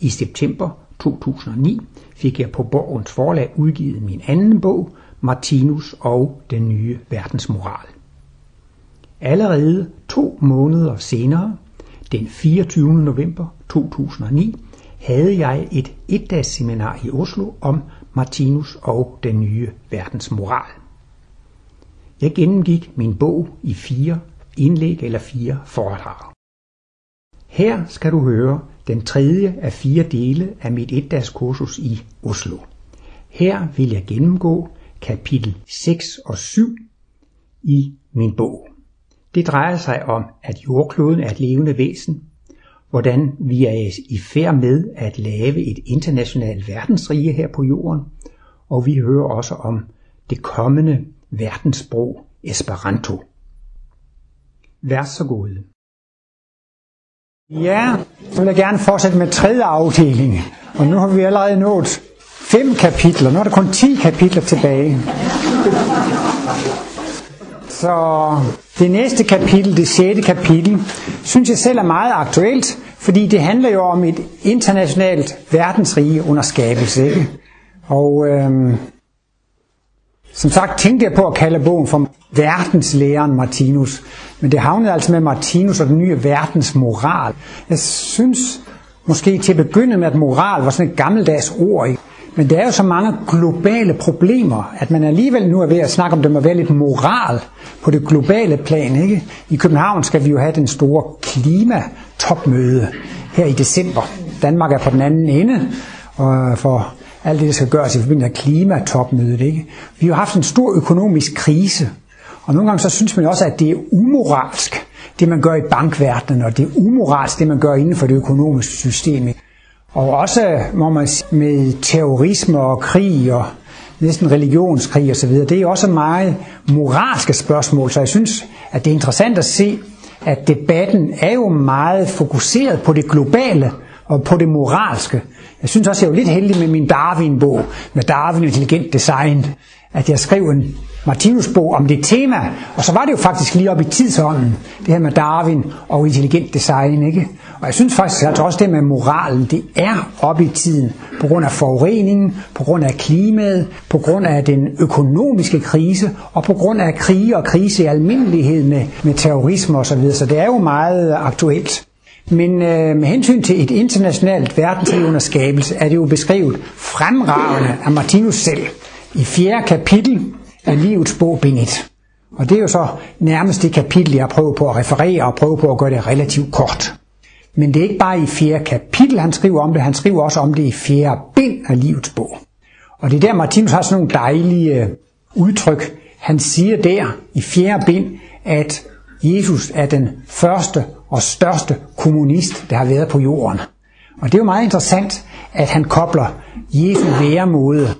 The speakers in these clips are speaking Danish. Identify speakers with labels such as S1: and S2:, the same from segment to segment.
S1: I september 2009 fik jeg på Borgens forlag udgivet min anden bog, Martinus og den nye verdensmoral. Allerede to måneder senere, den 24. november 2009, havde jeg et etdagsseminar i Oslo om Martinus og den nye verdensmoral. Jeg gennemgik min bog i fire indlæg eller fire foredrag. Her skal du høre den tredje af fire dele af mit etdagskursus i Oslo. Her vil jeg gennemgå kapitel 6 og 7 i min bog. Det drejer sig om, at jordkloden er et levende væsen, hvordan vi er i færd med at lave et internationalt verdensrige her på jorden, og vi hører også om det kommende verdenssprog Esperanto. Vær så god. Ja, så vil jeg gerne fortsætte med tredje afdeling. Og nu har vi allerede nået fem kapitler. Nu er der kun 10 kapitler tilbage. Så det næste kapitel, det sjette kapitel, synes jeg selv er meget aktuelt, fordi det handler jo om et internationalt verdensrige under skabelse. Ikke? Og øhm, som sagt tænkte jeg på at kalde bogen for verdenslæren Martinus, men det havnede altså med Martinus og den nye verdensmoral. Jeg synes måske til at begynde med, at moral var sådan et gammeldags ord. Ikke? Men der er jo så mange globale problemer, at man alligevel nu er ved at snakke om, det og være lidt moral på det globale plan. Ikke? I København skal vi jo have den store klimatopmøde her i december. Danmark er på den anden ende, og for alt det, der skal gøres i forbindelse med klimatopmødet. Ikke? Vi har haft en stor økonomisk krise, og nogle gange så synes man også, at det er umoralsk, det man gør i bankverdenen, og det er umoralsk, det man gør inden for det økonomiske system. Og også må man med terrorisme og krig og næsten religionskrig osv., det er også meget moralske spørgsmål, så jeg synes, at det er interessant at se, at debatten er jo meget fokuseret på det globale og på det moralske. Jeg synes også, jeg er lidt heldig med min Darwin-bog, med Darwin Intelligent Design, at jeg skrev en Martinus bog om det tema, og så var det jo faktisk lige op i tidsånden, det her med Darwin og intelligent design, ikke? Og jeg synes faktisk at også det med moralen, det er op i tiden, på grund af forureningen, på grund af klimaet, på grund af den økonomiske krise, og på grund af krige og krise i almindelighed med, med terrorisme osv., så, videre. så det er jo meget aktuelt. Men øh, med hensyn til et internationalt verdensrivende skabelse, er det jo beskrevet fremragende af Martinus selv i fjerde kapitel af livets bog, bind 1. Og det er jo så nærmest det kapitel, jeg prøver på at referere og prøver på at gøre det relativt kort. Men det er ikke bare i fjerde kapitel, han skriver om det, han skriver også om det i fjerde bind af livets bog. Og det er der, Martinus har sådan nogle dejlige øh, udtryk. Han siger der i fjerde bind, at Jesus er den første og største kommunist, der har været på jorden. Og det er jo meget interessant, at han kobler Jesu væremåde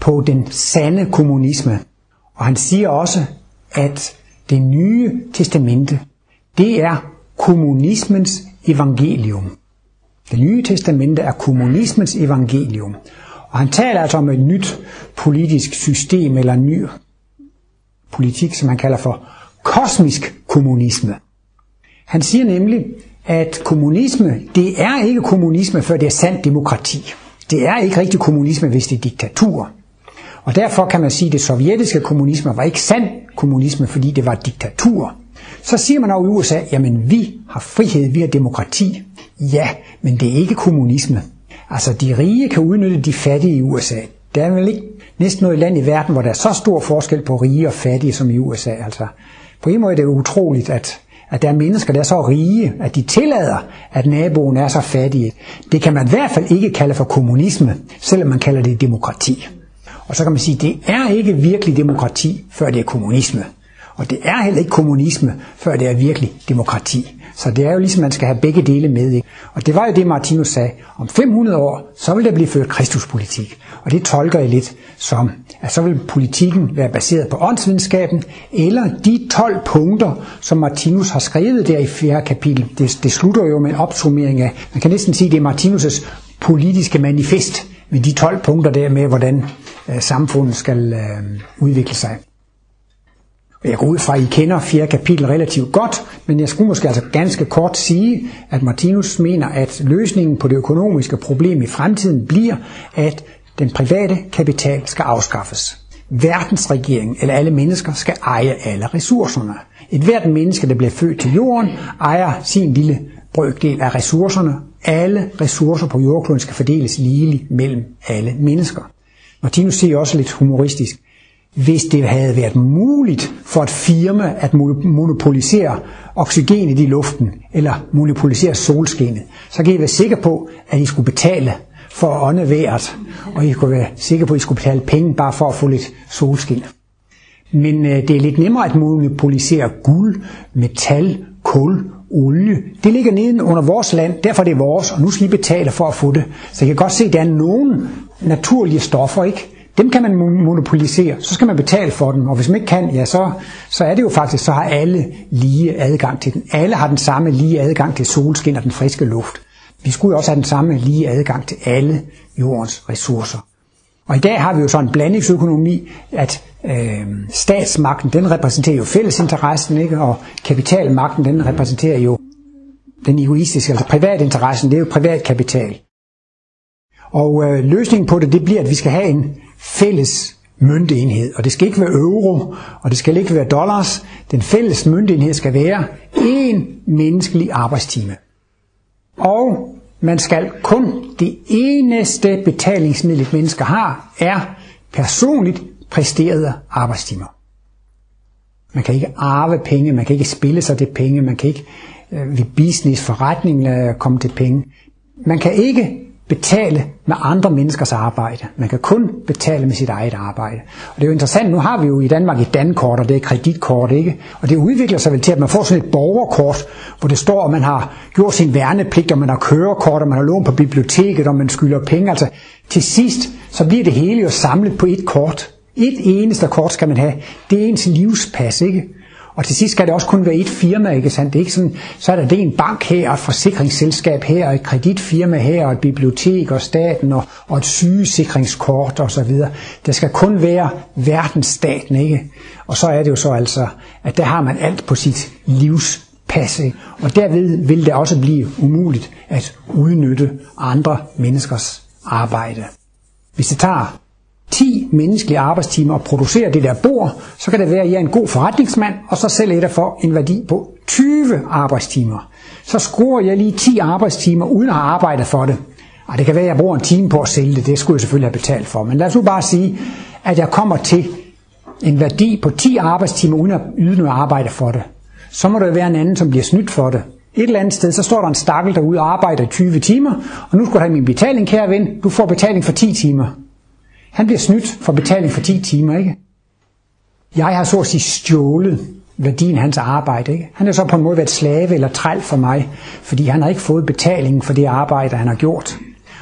S1: på den sande kommunisme. Og han siger også, at det nye testamente, det er kommunismens evangelium. Det nye testamente er kommunismens evangelium. Og han taler altså om et nyt politisk system, eller en ny politik, som han kalder for kosmisk kommunisme. Han siger nemlig, at kommunisme, det er ikke kommunisme, før det er sandt demokrati. Det er ikke rigtig kommunisme, hvis det er diktatur. Og derfor kan man sige, at det sovjetiske kommunisme var ikke sand kommunisme, fordi det var diktatur. Så siger man over i USA, jamen vi har frihed, vi har demokrati. Ja, men det er ikke kommunisme. Altså de rige kan udnytte de fattige i USA. Der er vel ikke næsten noget land i verden, hvor der er så stor forskel på rige og fattige som i USA. Altså, på en måde er det utroligt, at, at der er mennesker, der er så rige, at de tillader, at naboen er så fattig. Det kan man i hvert fald ikke kalde for kommunisme, selvom man kalder det demokrati. Og så kan man sige, at det er ikke virkelig demokrati, før det er kommunisme. Og det er heller ikke kommunisme, før det er virkelig demokrati. Så det er jo ligesom, man skal have begge dele med. Ikke? Og det var jo det, Martinus sagde. Om 500 år, så vil der blive ført kristuspolitik. Og det tolker jeg lidt som, at så vil politikken være baseret på åndsvidenskaben, eller de 12 punkter, som Martinus har skrevet der i fjerde kapitel. Det, det slutter jo med en opsummering af, man kan næsten sige, det er Martinus' politiske manifest, med de 12 punkter der med, hvordan øh, samfundet skal øh, udvikle sig. Jeg går ud fra, at I kender fjerde kapitel relativt godt, men jeg skulle måske altså ganske kort sige, at Martinus mener, at løsningen på det økonomiske problem i fremtiden bliver, at den private kapital skal afskaffes. Verdensregeringen eller alle mennesker skal eje alle ressourcerne. Et hvert menneske, der bliver født til jorden, ejer sin lille brøkdel af ressourcerne. Alle ressourcer på jordkloden skal fordeles ligeligt mellem alle mennesker. Martinus siger også lidt humoristisk, hvis det havde været muligt for et firma at monopolisere oxygenet i luften, eller monopolisere solskinnet, så kan I være sikre på, at I skulle betale for at ånde vejret, og I kunne være sikre på, at I skulle betale penge bare for at få lidt solskin. Men øh, det er lidt nemmere at monopolisere guld, metal, kul, olie. Det ligger nede under vores land, derfor det er det vores, og nu skal I betale for at få det. Så jeg kan godt se, at der er nogle naturlige stoffer, ikke? Dem kan man monopolisere, så skal man betale for dem, og hvis man ikke kan, ja, så, så er det jo faktisk, så har alle lige adgang til den. Alle har den samme lige adgang til solskin og den friske luft. Vi skulle jo også have den samme lige adgang til alle jordens ressourcer. Og i dag har vi jo sådan en blandingsøkonomi, at øh, statsmagten, den repræsenterer jo fællesinteressen, ikke? og kapitalmagten, den repræsenterer jo den egoistiske, altså privatinteressen, det er jo privat kapital. Og øh, løsningen på det, det bliver, at vi skal have en fælles møntenhed, og det skal ikke være euro, og det skal ikke være dollars. Den fælles møntenhed skal være en menneskelig arbejdstime. Og man skal kun, det eneste betalingsmiddel, et menneske har, er personligt præsterede arbejdstimer. Man kan ikke arve penge, man kan ikke spille sig til penge, man kan ikke øh, ved business, forretning øh, komme til penge. Man kan ikke betale med andre menneskers arbejde. Man kan kun betale med sit eget arbejde. Og det er jo interessant, nu har vi jo i Danmark et dankort, og det er kreditkort, ikke? Og det udvikler sig vel til, at man får sådan et borgerkort, hvor det står, at man har gjort sin værnepligt, og man har kørekort, og man har lånt på biblioteket, og man skylder penge. Altså til sidst, så bliver det hele jo samlet på et kort. Et eneste kort skal man have. Det er ens livspas, ikke? Og til sidst skal det også kun være et firma, ikke sandt? Det er ikke sådan, så er der det en bank her, og et forsikringsselskab her, og et kreditfirma her, og et bibliotek, og staten, og, og et sygesikringskort og så videre. Det skal kun være verdensstaten, ikke? Og så er det jo så altså, at der har man alt på sit livs ikke? og derved vil det også blive umuligt at udnytte andre menneskers arbejde. Hvis det tager 10 menneskelige arbejdstimer og producere det der bord, så kan det være, at jeg er en god forretningsmand, og så sælger jeg det for en værdi på 20 arbejdstimer. Så scorer jeg lige 10 arbejdstimer, uden at have arbejdet for det. Og det kan være, at jeg bruger en time på at sælge det, det skulle jeg selvfølgelig have betalt for. Men lad os nu bare sige, at jeg kommer til en værdi på 10 arbejdstimer, uden at yde noget arbejde for det. Så må der være en anden, som bliver snydt for det. Et eller andet sted, så står der en stakkel derude og arbejder i 20 timer, og nu skal du have min betaling, kære ven. Du får betaling for 10 timer. Han bliver snydt for betaling for 10 timer, ikke? Jeg har så at sige stjålet værdien af hans arbejde. Ikke? Han er så på en måde været slave eller træl for mig, fordi han har ikke fået betalingen for det arbejde, han har gjort.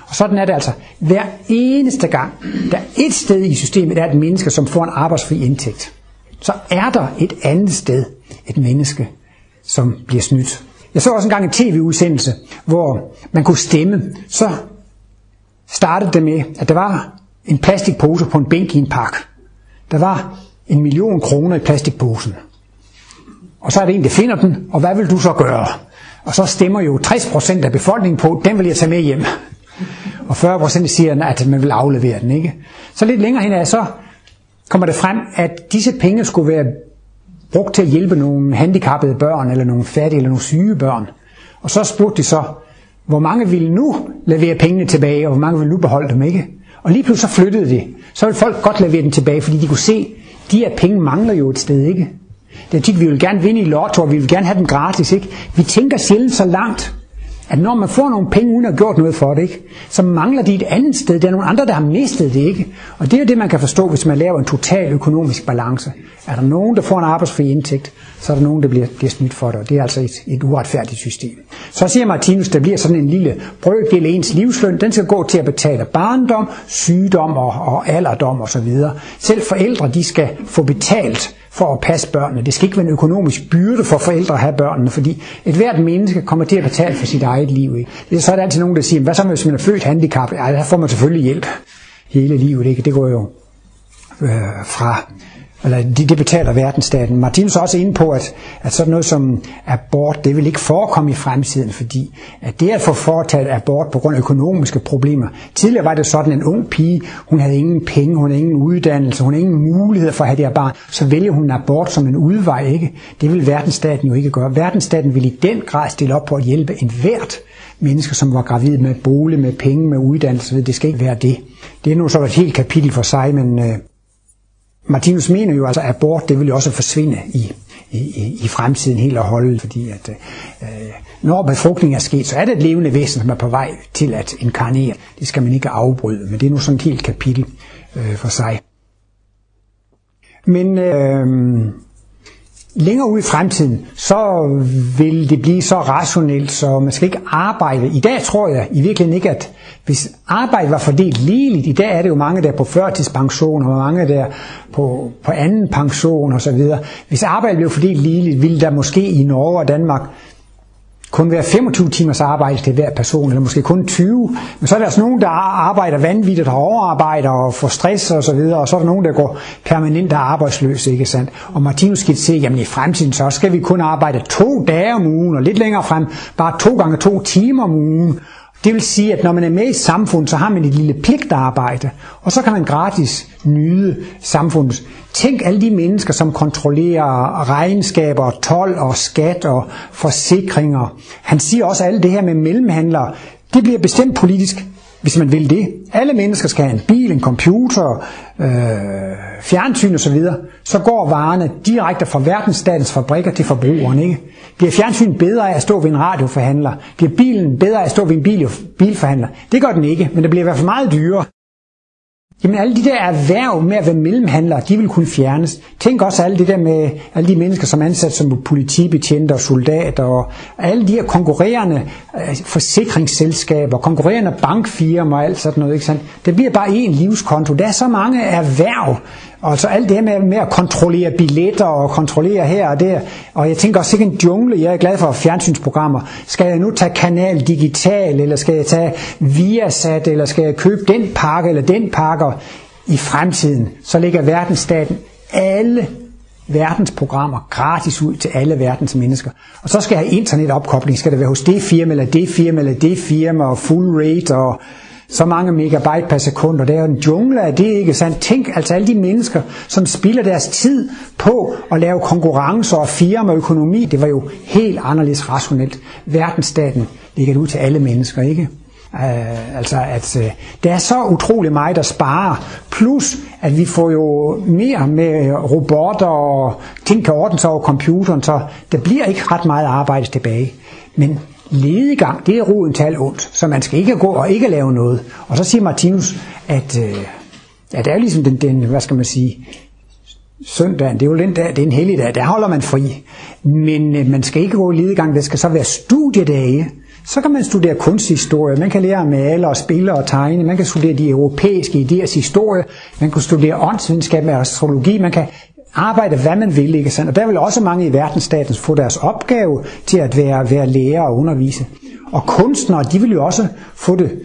S1: Og sådan er det altså. Hver eneste gang, der et sted i systemet, er et menneske, som får en arbejdsfri indtægt, så er der et andet sted et menneske, som bliver snydt. Jeg så også engang en tv-udsendelse, hvor man kunne stemme. Så startede det med, at der var en plastikpose på en bænk i en park. Der var en million kroner i plastikposen. Og så er det en, der finder den, og hvad vil du så gøre? Og så stemmer jo 60% af befolkningen på, den vil jeg tage med hjem. Og 40% siger, at altså, man vil aflevere den. ikke. Så lidt længere hen af, så kommer det frem, at disse penge skulle være brugt til at hjælpe nogle handicappede børn, eller nogle fattige, eller nogle syge børn. Og så spurgte de så, hvor mange vil nu levere pengene tilbage, og hvor mange vil nu beholde dem, ikke? Og lige pludselig så flyttede det. Så ville folk godt levere den tilbage, fordi de kunne se, de her penge mangler jo et sted, ikke? Det er tit, vi vil gerne vinde i lotto, og vi vil gerne have den gratis, ikke? Vi tænker sjældent så langt, at når man får nogle penge, uden at have gjort noget for det, ikke, så mangler de et andet sted. Der er nogle andre, der har mistet det. Ikke? Og det er det, man kan forstå, hvis man laver en total økonomisk balance. Er der nogen, der får en arbejdsfri indtægt, så er der nogen, der bliver, bliver snydt for det. Og det er altså et, et uretfærdigt system. Så siger Martinus, der bliver sådan en lille brøkdel af ens livsløn. Den skal gå til at betale barndom, sygdom og, og alderdom osv. Selv forældre, de skal få betalt for at passe børnene. Det skal ikke være en økonomisk byrde for forældre at have børnene, fordi et hvert menneske kommer til at betale for sit eget liv. Ikke? Det er så er der altid nogen, der siger, hvad så hvis man er født handicap? Ja, der får man selvfølgelig hjælp hele livet. Ikke? Det går jo øh, fra eller det, det betaler verdensstaten. Martinus er også inde på, at, at sådan noget som abort, det vil ikke forekomme i fremtiden, fordi at det at få foretaget abort på grund af økonomiske problemer. Tidligere var det sådan, en ung pige, hun havde ingen penge, hun havde ingen uddannelse, hun havde ingen mulighed for at have det her barn, så vælger hun abort som en udvej, ikke? Det vil verdensstaten jo ikke gøre. Verdensstaten vil i den grad stille op på at hjælpe en hvert mennesker, som var gravid med bolig, med penge, med uddannelse. Det skal ikke være det. Det er nu så et helt kapitel for sig, men øh, Martinus mener jo altså, at abort det vil jo også forsvinde i, i, i fremtiden helt og holde, fordi at øh, når befrugtning er sket, så er det et levende væsen, som er på vej til at inkarnere. Det skal man ikke afbryde, men det er nu sådan et helt kapitel øh, for sig. Men øh, længere ud i fremtiden, så vil det blive så rationelt, så man skal ikke arbejde. I dag tror jeg i virkeligheden ikke, at hvis arbejde var fordelt ligeligt, i dag er det jo mange, der er på førtidspension, og mange, der er på, på anden pension osv. Hvis arbejde blev fordelt ligeligt, ville der måske i Norge og Danmark kun være 25 timers arbejde til hver person, eller måske kun 20. Men så er der altså nogen, der arbejder vanvittigt og overarbejder og får stress og så videre, og så er der nogen, der går permanent og arbejdsløse, ikke sandt? Og Martinus skal se, jamen i fremtiden så skal vi kun arbejde to dage om ugen, og lidt længere frem, bare to gange to timer om ugen. Det vil sige, at når man er med i samfundet, så har man et lille pligtarbejde, og så kan man gratis nyde samfundet. Tænk alle de mennesker, som kontrollerer regnskaber, tolv og skat og forsikringer. Han siger også, at alt det her med mellemhandlere, det bliver bestemt politisk, hvis man vil det. Alle mennesker skal have en bil, en computer, øh, fjernsyn osv. Så, så går varerne direkte fra verdensstatens fabrikker til forbrugeren. Ikke? Bliver fjernsyn bedre af at stå ved en radioforhandler? Bliver bilen bedre af at stå ved en bil, bilforhandler? Det gør den ikke, men det bliver i hvert fald meget dyrere. Jamen alle de der erhverv med at være mellemhandlere, de vil kunne fjernes. Tænk også alle det der med alle de mennesker, som er ansat som politibetjente og soldater, og alle de her konkurrerende øh, forsikringsselskaber, konkurrerende bankfirmaer og alt sådan noget. Ikke sandt? Det bliver bare én livskonto. Der er så mange erhverv, Altså alt det her med, med at kontrollere billetter og kontrollere her og der. Og jeg tænker også ikke en jungle. Jeg er glad for fjernsynsprogrammer. Skal jeg nu tage kanal digital, eller skal jeg tage Viasat, eller skal jeg købe den pakke eller den pakke? I fremtiden, så ligger verdensstaten alle verdens programmer gratis ud til alle verdens mennesker. Og så skal jeg have internetopkobling. Skal det være hos det firma, eller det firma, eller det firma, og full rate, og så mange megabyte per sekund, og det er jo en jungle af det, ikke sandt? Tænk altså alle de mennesker, som spilder deres tid på at lave konkurrencer og firmaøkonomi, det var jo helt anderledes rationelt. Verdensstaten ligger det ud til alle mennesker, ikke? Uh, altså at uh, der er så utrolig meget der sparer plus at vi får jo mere med robotter og ting kan ordnes over computeren så der bliver ikke ret meget arbejde tilbage men ledegang, det er roden til alt ondt, så man skal ikke gå og ikke lave noget. Og så siger Martinus, at, øh, at det er ligesom den, den, hvad skal man sige, søndagen, det er jo den dag, det er en hellig dag, der holder man fri. Men øh, man skal ikke gå i ledegang, det skal så være studiedage. Så kan man studere kunsthistorie, man kan lære at male og spille og tegne, man kan studere de europæiske idéers historie, man kan studere åndsvidenskab med astrologi, man kan arbejde, hvad man vil, ikke sandt? Og der vil også mange i verdensstaten få deres opgave til at være, være lærer og undervise. Og kunstnere, de vil jo også få det.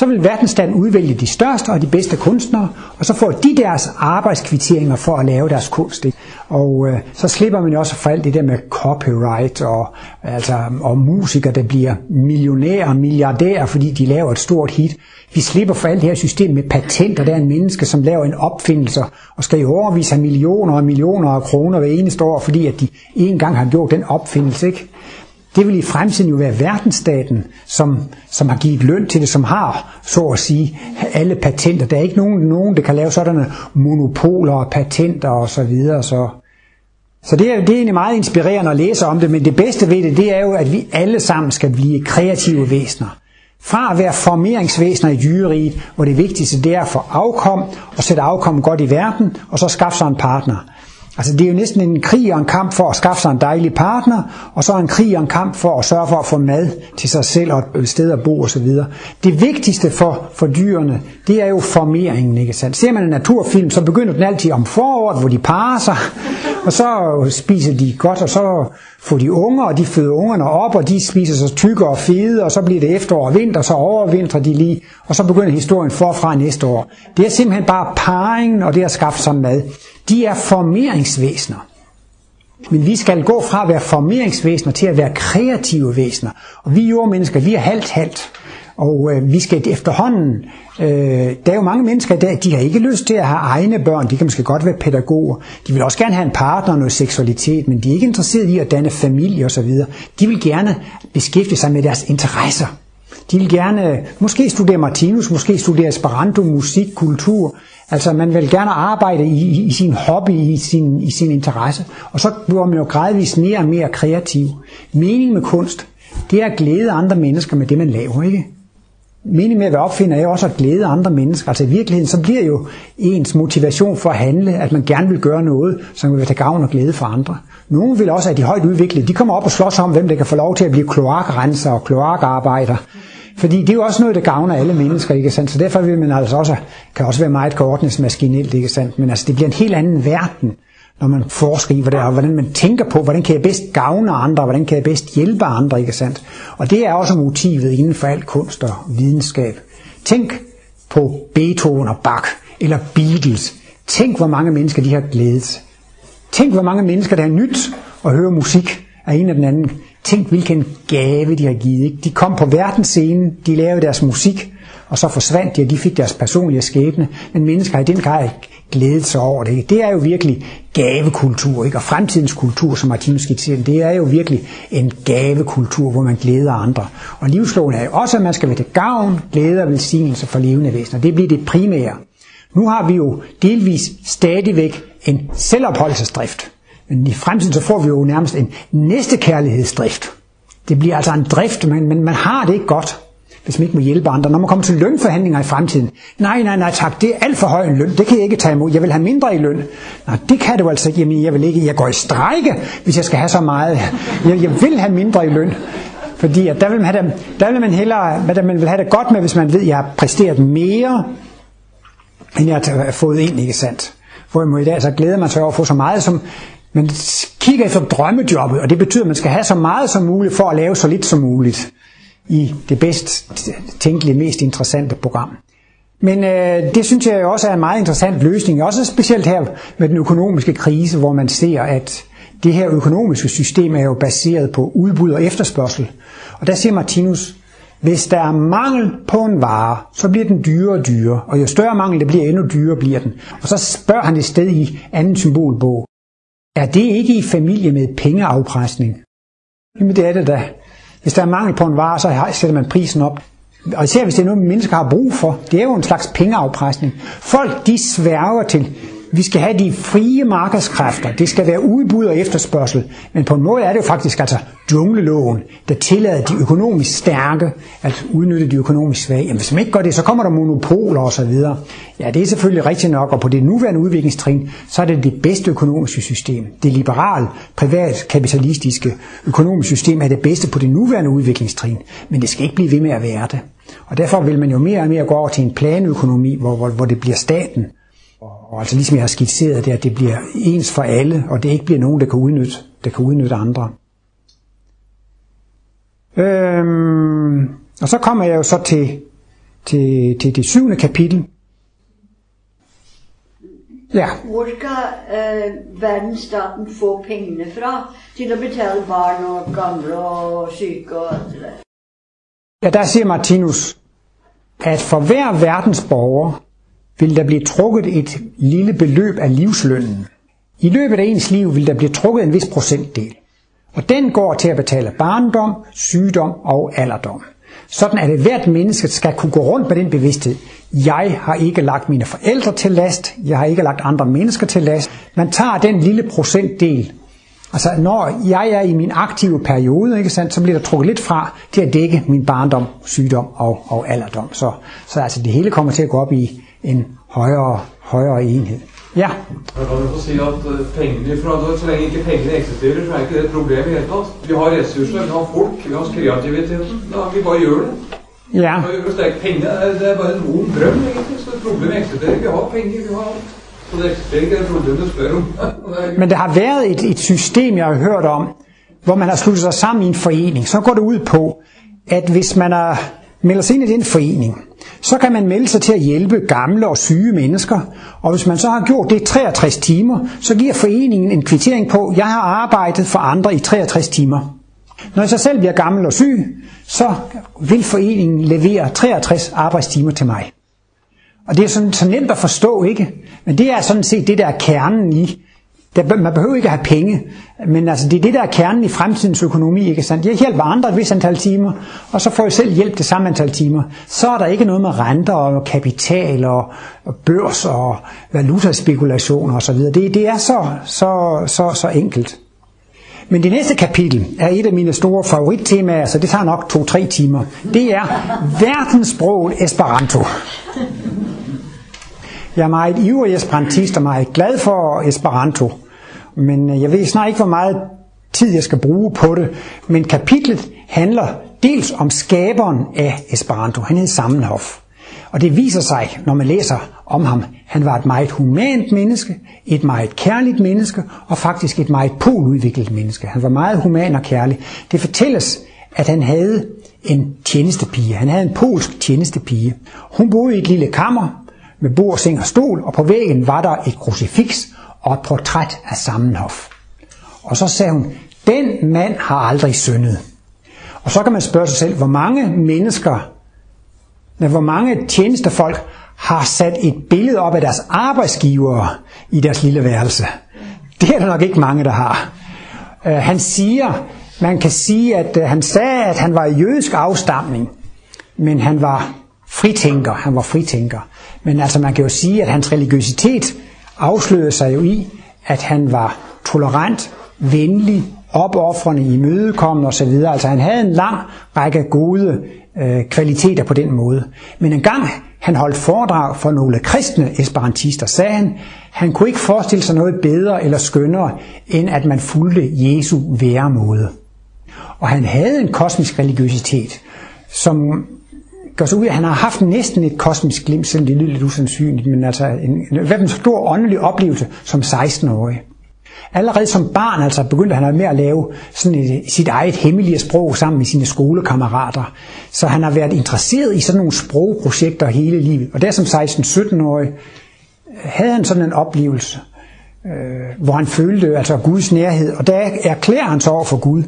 S1: Så vil verdensstaten udvælge de største og de bedste kunstnere, og så får de deres arbejdskvitteringer for at lave deres kunst. Ikke? Og øh, så slipper man jo også for alt det der med copyright og, altså, og musikere, der bliver millionærer og milliardærer, fordi de laver et stort hit. Vi slipper for alt det her system med patenter. Der er en menneske, som laver en opfindelse og skal i overvis have millioner og millioner af kroner hver eneste år, fordi at de engang har gjort den opfindelse. Ikke? Det vil i fremtiden jo være verdensstaten, som, som har givet løn til det, som har, så at sige, alle patenter. Der er ikke nogen, nogen der kan lave sådanne monopoler og patenter og så videre. Så, så det, er, det er egentlig meget inspirerende at læse om det, men det bedste ved det, det er jo, at vi alle sammen skal blive kreative væsener. Fra at være formeringsvæsener i dyreriet, hvor det vigtigste det er at få afkom, og sætte afkom godt i verden, og så skaffe sig en partner. Altså det er jo næsten en krig og en kamp for at skaffe sig en dejlig partner, og så en krig og en kamp for at sørge for at få mad til sig selv og et sted at bo osv. Det vigtigste for, for dyrene, det er jo formeringen, ikke sandt? Ser man en naturfilm, så begynder den altid om foråret, hvor de parer sig, og så spiser de godt, og så får de unger, og de føder ungerne op, og de spiser sig tykke og fede, og så bliver det efterår og vinter, så overvintrer de lige, og så begynder historien forfra næste år. Det er simpelthen bare parringen, og det at skaffe sig mad. De er formeringsvæsener. Men vi skal gå fra at være formeringsvæsener til at være kreative væsener. Og vi jordmennesker, vi er halvt-halvt. Og øh, vi skal efterhånden, øh, der er jo mange mennesker i dag, de har ikke lyst til at have egne børn, de kan måske godt være pædagoger, de vil også gerne have en partner og noget seksualitet, men de er ikke interesserede i at danne familie osv. De vil gerne beskæftige sig med deres interesser. De vil gerne øh, måske studere Martinus, måske studere Esperanto, musik, kultur. Altså man vil gerne arbejde i, i, i sin hobby, i sin, i sin interesse. Og så bliver man jo gradvist mere og mere kreativ. Meningen med kunst, det er at glæde andre mennesker med det, man laver, ikke? meningen med at være opfinder er jo også at glæde andre mennesker. Altså i virkeligheden, så bliver jo ens motivation for at handle, at man gerne vil gøre noget, som vil tage gavn og glæde for andre. Nogle vil også, at de højt udviklede, de kommer op og slås om, hvem der kan få lov til at blive kloakrenser og kloakarbejder. Fordi det er jo også noget, der gavner alle mennesker, ikke sandt? Så derfor vil man altså også, kan også være meget koordningsmaskinelt, ikke sandt? Men altså, det bliver en helt anden verden, når man forsker i, hvordan, hvordan man tænker på, hvordan kan jeg bedst gavne andre, hvordan kan jeg bedst hjælpe andre, ikke sandt? Og det er også motivet inden for al kunst og videnskab. Tænk på Beethoven og Bach, eller Beatles. Tænk, hvor mange mennesker de har glædet. Tænk, hvor mange mennesker, der har nyt at høre musik af en eller den anden. Tænk, hvilken gave de har givet. Ikke? De kom på verdensscenen, de lavede deres musik, og så forsvandt de, og de fik deres personlige skæbne. Men mennesker har i den grad glædet sig over det. Ikke? Det er jo virkelig gavekultur, ikke? og fremtidens kultur, som Martinus skitserer, det er jo virkelig en gavekultur, hvor man glæder andre. Og livsloven er jo også, at man skal være til gavn, glæde og velsignelse for levende væsener. Det bliver det primære. Nu har vi jo delvis stadigvæk en selvopholdelsesdrift. Men i fremtiden så får vi jo nærmest en næstekærlighedsdrift. Det bliver altså en drift, men, men man har det ikke godt, hvis man ikke må hjælpe andre. Når man kommer til lønforhandlinger i fremtiden, nej, nej, nej tak, det er alt for høj en løn, det kan jeg ikke tage imod, jeg vil have mindre i løn. Nej, det kan du altså ikke, jamen jeg vil ikke, jeg går i strejke, hvis jeg skal have så meget. Jeg, jeg vil have mindre i løn. Fordi at der, vil man have det, der vil man hellere, hvad der, man vil have det godt med, hvis man ved, at jeg har præsteret mere, end jeg har fået ind, ikke sandt? Hvorimod i dag, så glæder man sig over at få så meget som, man kigger efter drømmejobbet, og det betyder, at man skal have så meget som muligt for at lave så lidt som muligt i det bedst tænkelige, mest interessante program. Men øh, det synes jeg også er en meget interessant løsning, også specielt her med den økonomiske krise, hvor man ser, at det her økonomiske system er jo baseret på udbud og efterspørgsel. Og der siger Martinus, hvis der er mangel på en vare, så bliver den dyrere og dyrere, og jo større mangel det bliver, endnu dyrere bliver den. Og så spørger han et sted i anden symbolbog, er det ikke i familie med pengeafpresning? Jamen det er det da. Hvis der er mangel på en vare, så sætter man prisen op. Og især hvis det er noget, mennesker har brug for. Det er jo en slags pengeafpresning. Folk de sværger til vi skal have de frie markedskræfter. Det skal være udbud og efterspørgsel. Men på en måde er det jo faktisk altså djungleloven, der tillader de økonomisk stærke at udnytte de økonomisk svage. Jamen hvis man ikke gør det, så kommer der monopoler osv. Ja, det er selvfølgelig rigtigt nok, og på det nuværende udviklingstrin, så er det det bedste økonomiske system. Det liberale, privat, kapitalistiske økonomiske system er det bedste på det nuværende udviklingstrin. Men det skal ikke blive ved med at være det. Og derfor vil man jo mere og mere gå over til en planøkonomi, hvor, hvor, hvor det bliver staten, og, altså ligesom jeg har skitseret det, at det bliver ens for alle, og det ikke bliver nogen, der kan udnytte, der kan udnytte andre. Øhm, og så kommer jeg jo så til, til, til det syvende kapitel.
S2: Ja. Hvor skal øh, verdensstaten få pengene fra til at betale barn og gamle og syge og alt det der?
S1: Ja, der siger Martinus, at for hver verdens borger vil der blive trukket et lille beløb af livslønnen. I løbet af ens liv vil der blive trukket en vis procentdel. Og den går til at betale barndom, sygdom og alderdom. Sådan at hvert menneske skal kunne gå rundt med den bevidsthed. Jeg har ikke lagt mine forældre til last, jeg har ikke lagt andre mennesker til last. Man tager den lille procentdel. Altså når jeg er i min aktive periode, ikke sandt, så bliver der trukket lidt fra til at dække min barndom, sygdom og, og alderdom. Så, så altså det hele kommer til at gå op i en højere, højere enhed. Ja.
S3: Jeg kan få si at eh, pengene fra, Så lenge ikke pengene eksisterer, så er ikke det et problem i hele tatt. Vi har ressurser, vi har folk, vi har kreativiteten. Da, vi bare gjør det.
S1: Ja.
S3: Hvis det er det er bare en vond drøm, egentlig. Så problemet eksisterer. Vi har penger, vi har alt. Så det eksisterer ikke et problem, du spør om.
S1: Men der har været et, et system, jeg har hørt om, hvor man har sluttet sig sammen i en forening, så går det ud på, at hvis man er, melder sig ind i den forening, så kan man melde sig til at hjælpe gamle og syge mennesker, og hvis man så har gjort det 63 timer, så giver foreningen en kvittering på, at jeg har arbejdet for andre i 63 timer. Når jeg så selv bliver gammel og syg, så vil foreningen levere 63 arbejdstimer til mig. Og det er sådan, så nemt at forstå, ikke? Men det er sådan set det, der er kernen i. Der, man behøver ikke at have penge, men altså, det er det, der er kernen i fremtidens økonomi. Ikke sandt? Jeg hjælper andre et vis antal timer, og så får jeg selv hjælp det samme antal timer. Så er der ikke noget med renter og kapital og, og børs og valutaspekulationer osv. Det, det er så, så, så, så enkelt. Men det næste kapitel er et af mine store favorittemaer, så det tager nok to-tre timer. Det er verdenssproget Esperanto. Jeg er meget ivrig esperantist og meget glad for Esperanto. Men øh, jeg ved snart ikke, hvor meget tid jeg skal bruge på det. Men kapitlet handler dels om skaberen af Esperanto. Han hed Sammenhof. Og det viser sig, når man læser om ham, han var et meget humant menneske, et meget kærligt menneske, og faktisk et meget poludviklet menneske. Han var meget human og kærlig. Det fortælles, at han havde en tjenestepige. Han havde en polsk tjenestepige. Hun boede i et lille kammer med bord, seng og stol, og på væggen var der et krucifiks og et portræt af Sammenhof. Og så sagde hun, den mand har aldrig syndet. Og så kan man spørge sig selv, hvor mange mennesker hvor mange tjenestefolk har sat et billede op af deres arbejdsgivere i deres lille værelse. Det er der nok ikke mange, der har. Uh, han siger, man kan sige, at uh, han sagde, at han var i jødisk afstamning, men han var fritænker. Han var fritænker. Men altså, man kan jo sige, at hans religiøsitet afslørede sig jo i, at han var tolerant, venlig, opoffrende, imødekommende osv. Altså han havde en lang række gode øh, kvaliteter på den måde. Men en gang han holdt foredrag for nogle kristne esperantister, sagde han, han kunne ikke forestille sig noget bedre eller skønnere, end at man fulgte Jesu væremåde. Og han havde en kosmisk religiøsitet, som gør sig ud af, at han har haft næsten et kosmisk glimt, selvom det lyder lidt usandsynligt, men altså en, en, en stor åndelig oplevelse som 16-årig. Allerede som barn altså begyndte han med at lave sådan et, sit eget hemmelige sprog sammen med sine skolekammerater. Så han har været interesseret i sådan nogle sprogprojekter hele livet. Og der som 16-17-årig øh, havde han sådan en oplevelse, øh, hvor han følte altså Guds nærhed. Og der erklærer han så over for Gud,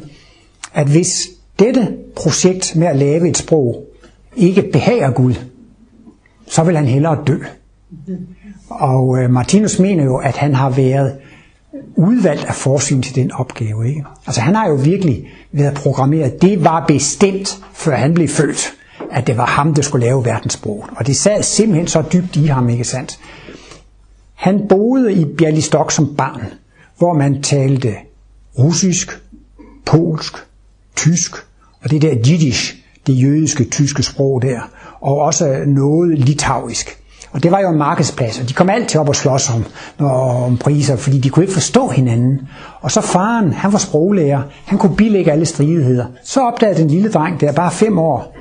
S1: at hvis dette projekt med at lave et sprog ikke behager Gud, så vil han hellere dø. Og øh, Martinus mener jo, at han har været udvalgt af forsyn til den opgave. Ikke? Altså han har jo virkelig været programmeret. Det var bestemt, før han blev født, at det var ham, der skulle lave verdenssproget. Og det sad simpelthen så dybt i ham, ikke sandt? Han boede i Bialystok som barn, hvor man talte russisk, polsk, tysk, og det der jiddisch, det jødiske tyske sprog der, og også noget litauisk. Og det var jo en markedsplads, og de kom altid op og slås om, om priser, fordi de kunne ikke forstå hinanden. Og så faren, han var sproglærer, han kunne bilægge alle stridigheder. Så opdagede den lille dreng, der bare fem år,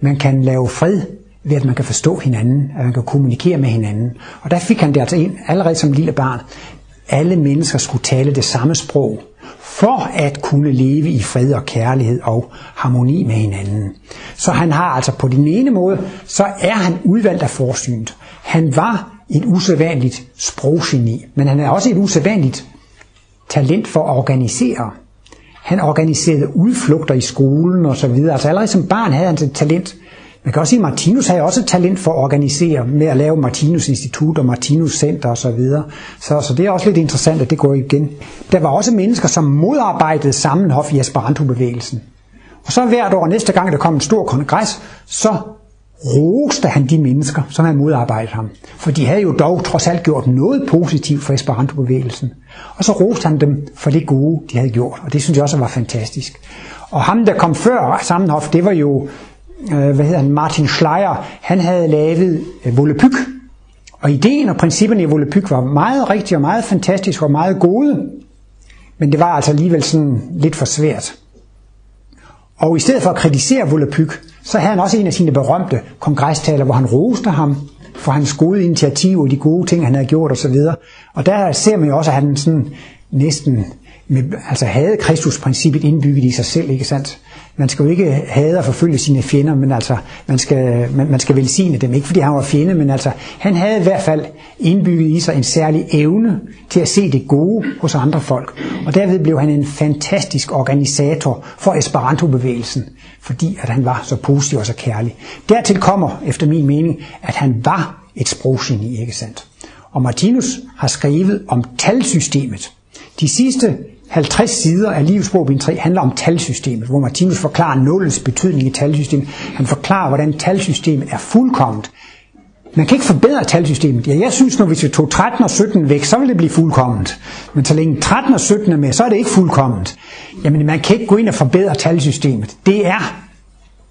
S1: man kan lave fred ved at man kan forstå hinanden, at man kan kommunikere med hinanden. Og der fik han det altså ind, allerede som lille barn. Alle mennesker skulle tale det samme sprog for at kunne leve i fred og kærlighed og harmoni med hinanden. Så han har altså på den ene måde, så er han udvalgt af forsynet. Han var et usædvanligt sproggeni, men han er også et usædvanligt talent for at organisere. Han organiserede udflugter i skolen og så videre. Altså allerede som barn havde han et talent man kan også sige, at Martinus havde også talent for at organisere med at lave Martinus Institut og Martinus Center osv. Så, videre. så, så det er også lidt interessant, at det går igen. Der var også mennesker, som modarbejdede sammenhof i Esperanto-bevægelsen. Og så hvert år, næste gang der kom en stor kongres, så roste han de mennesker, som havde modarbejdet ham. For de havde jo dog trods alt gjort noget positivt for Esperanto-bevægelsen. Og så roste han dem for det gode, de havde gjort. Og det synes jeg også var fantastisk. Og ham, der kom før Sammenhof, det var jo øh, hvad hedder han, Martin Schleier, han havde lavet øh, Volapyk. Og ideen og principperne i Volapyk var meget rigtige og meget fantastiske og meget gode, men det var altså alligevel sådan lidt for svært. Og i stedet for at kritisere Volapyk, så havde han også en af sine berømte kongrestaler, hvor han roste ham for hans gode initiativ og de gode ting, han havde gjort osv. Og der ser man jo også, at han sådan næsten med, altså havde Kristusprincippet indbygget i sig selv, ikke sandt? Man skal jo ikke hade og forfølge sine fjender, men altså, man skal, man, man skal velsigne dem. Ikke fordi han var fjende, men altså, han havde i hvert fald indbygget i sig en særlig evne til at se det gode hos andre folk. Og derved blev han en fantastisk organisator for Esperanto-bevægelsen, fordi at han var så positiv og så kærlig. Dertil kommer, efter min mening, at han var et sproggeni, ikke sandt? Og Martinus har skrevet om talsystemet. De sidste 50 sider af livsbog bind 3 handler om talsystemet, hvor Martinus forklarer nullets betydning i talsystemet. Han forklarer, hvordan talsystemet er fuldkommet. Man kan ikke forbedre talsystemet. Ja, jeg synes, når vi tog 13 og 17 væk, så vil det blive fuldkommet. Men så længe 13 og 17 er med, så er det ikke fuldkommet. Jamen, man kan ikke gå ind og forbedre talsystemet. Det er,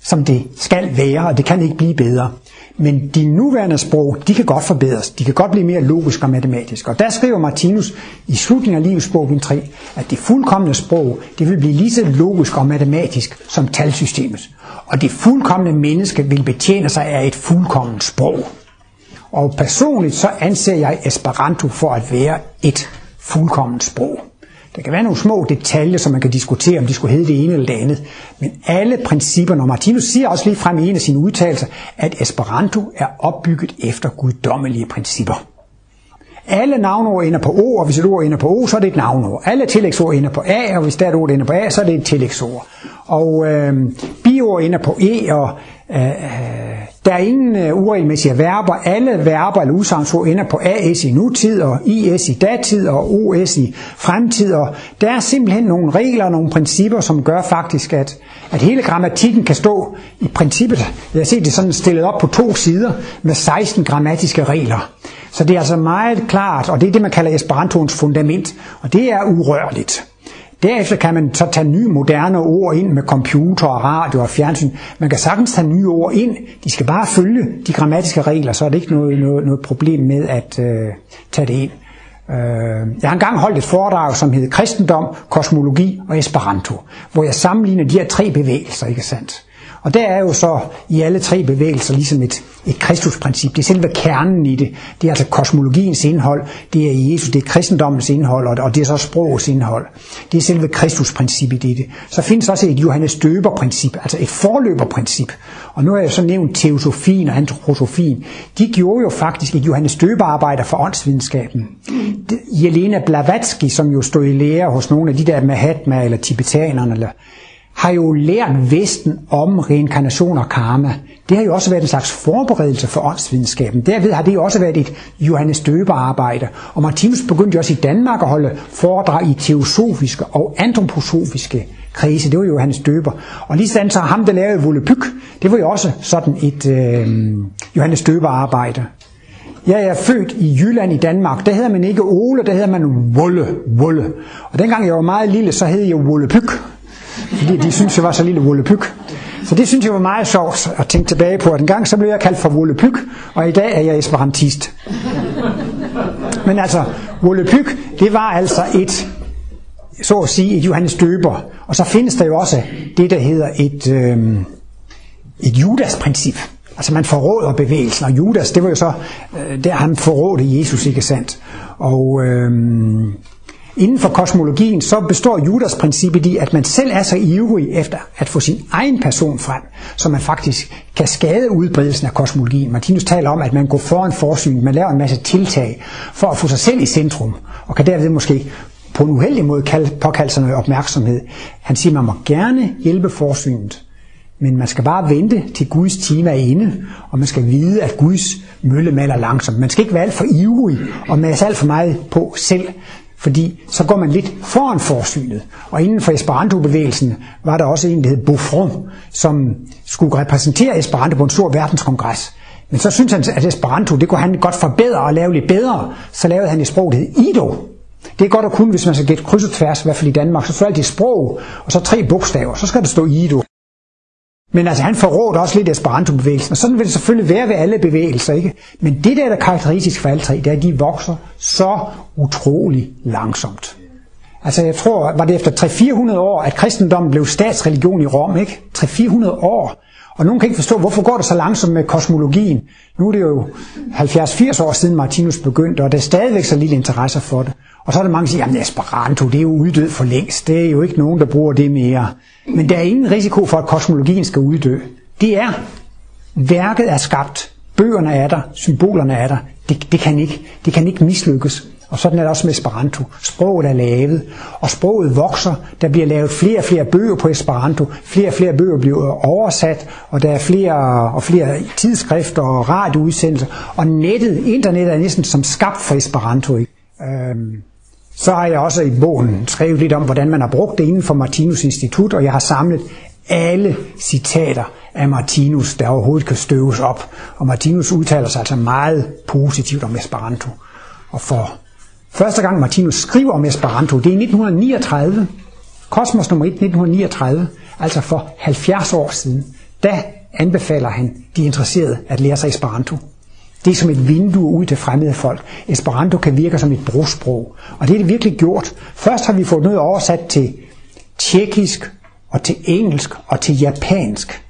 S1: som det skal være, og det kan ikke blive bedre. Men de nuværende sprog, de kan godt forbedres. De kan godt blive mere logiske og matematiske. Og der skriver Martinus i slutningen af livets bog 3, at det fuldkommende sprog, det vil blive lige så logisk og matematisk som talsystemet. Og det fuldkommende menneske vil betjene sig af et fuldkomment sprog. Og personligt så anser jeg Esperanto for at være et fuldkomment sprog. Der kan være nogle små detaljer, som man kan diskutere, om de skulle hedde det ene eller det andet. Men alle principperne, og Martinus siger også lige frem i en af sine udtalelser, at Esperanto er opbygget efter guddommelige principper. Alle navnord ender på O, og hvis et ord ender på O, så er det et navnord. Alle tillægsord ender på A, og hvis der er et ord, der ender på A, så er det et tillægsord. Og øh, biord ender på E, og øh, øh, der er ingen øh, uregelmæssige verber. Alle verber eller udsagnsord ender på AS i nutid, og IS i datid, og OS i fremtid. Og der er simpelthen nogle regler og nogle principper, som gør faktisk, at, at hele grammatikken kan stå i princippet. Jeg har set det sådan stillet op på to sider med 16 grammatiske regler. Så det er altså meget klart, og det er det, man kalder Esperantoens fundament, og det er urørligt. Derefter kan man så tage nye moderne ord ind med computer og radio og fjernsyn. Man kan sagtens tage nye ord ind. De skal bare følge de grammatiske regler, så er det ikke noget, noget, noget problem med at øh, tage det ind. Øh, jeg har engang holdt et foredrag, som hedder Kristendom, Kosmologi og Esperanto, hvor jeg sammenligner de her tre bevægelser, ikke sandt? Og der er jo så i alle tre bevægelser ligesom et, et kristusprincip. Det er selve kernen i det. Det er altså kosmologiens indhold, det er Jesus, det er kristendommens indhold, og det er så sprogets indhold. Det er selve kristusprincippet i det. Så findes også et Johannes Døber-princip, altså et forløberprincip. Og nu har jeg så nævnt teosofien og antroposofien. De gjorde jo faktisk et Johannes Døber-arbejde for åndsvidenskaben. Jelena Blavatsky, som jo stod i lære hos nogle af de der Mahatma eller tibetanerne, eller har jo lært Vesten om reinkarnation og karma. Det har jo også været en slags forberedelse for åndsvidenskaben. Derved har det jo også været et Johannes Døber arbejde. Og Martinus begyndte jo også i Danmark at holde foredrag i teosofiske og antroposofiske krise. Det var jo Johannes Døber. Og lige sådan så ham, der lavede Volapyk, det var jo også sådan et øh, Johannes Døber arbejde. Jeg er født i Jylland i Danmark. Der hedder man ikke Ole, der hedder man Wolle. Wolle. Og dengang jeg var meget lille, så hed jeg Volapyk fordi de synes jeg var så lille vollepyk. Så det synes jeg var meget sjovt at tænke tilbage på, at en gang så blev jeg kaldt for vollepyk, og i dag er jeg esperantist. Men altså, vollepyk, det var altså et, så at sige, et Johannes Døber. Og så findes der jo også det, der hedder et, øh, et Judas-princip. Altså man forråder bevægelsen, og Judas, det var jo så, øh, der han forrådte Jesus, ikke sandt? Og øh, Inden for kosmologien så består Judas princippet i, at man selv er så ivrig efter at få sin egen person frem, så man faktisk kan skade udbredelsen af kosmologien. Martinus taler om, at man går foran forsyn, man laver en masse tiltag for at få sig selv i centrum, og kan derved måske på en uheldig måde påkalde sig noget opmærksomhed. Han siger, at man må gerne hjælpe forsynet, men man skal bare vente til Guds time er inde, og man skal vide, at Guds mølle maler langsomt. Man skal ikke være alt for ivrig og masse alt for meget på selv, fordi så går man lidt foran forsynet. Og inden for Esperanto-bevægelsen var der også en, der hed Buffon, som skulle repræsentere Esperanto på en stor verdenskongres. Men så syntes han, at Esperanto, det kunne han godt forbedre og lave lidt bedre. Så lavede han et sprog, der hed Ido. Det er godt at kunne, hvis man skal gætte kryds og tværs, i hvert fald i Danmark. Så får alt det sprog, og så tre bogstaver. Så skal der stå Ido. Men altså, han forrådte også lidt Esperanto-bevægelsen, og sådan vil det selvfølgelig være ved alle bevægelser, ikke? Men det der, der er karakteristisk for alle tre, det er, at de vokser så utrolig langsomt. Altså, jeg tror, var det efter 300-400 år, at kristendommen blev statsreligion i Rom, ikke? 300-400 år. Og nogen kan ikke forstå, hvorfor går det så langsomt med kosmologien. Nu er det jo 70-80 år siden Martinus begyndte, og der er stadigvæk så lille interesse for det. Og så er der mange, der siger, at Esperanto det er jo uddød for længst. Det er jo ikke nogen, der bruger det mere. Men der er ingen risiko for, at kosmologien skal uddø. Det er, værket er skabt, bøgerne er der, symbolerne er der. Det, det, kan, ikke, det kan ikke mislykkes. Og sådan er det også med Esperanto. Sproget er lavet, og sproget vokser. Der bliver lavet flere og flere bøger på Esperanto. Flere og flere bøger bliver oversat, og der er flere og flere tidsskrifter og radioudsendelser. Og nettet, internettet er næsten som skabt for Esperanto. Øhm, så har jeg også i bogen skrevet lidt om, hvordan man har brugt det inden for Martinus Institut, og jeg har samlet alle citater af Martinus, der overhovedet kan støves op. Og Martinus udtaler sig altså meget positivt om Esperanto. Og for første gang Martinus skriver om Esperanto, det er i 1939, Kosmos nummer 1, 1939, altså for 70 år siden. Da anbefaler han de interesserede at lære sig Esperanto. Det er som et vindue ud til fremmede folk. Esperanto kan virke som et brugsprog. Og det er det virkelig gjort. Først har vi fået noget oversat til tjekkisk og til engelsk og til japansk.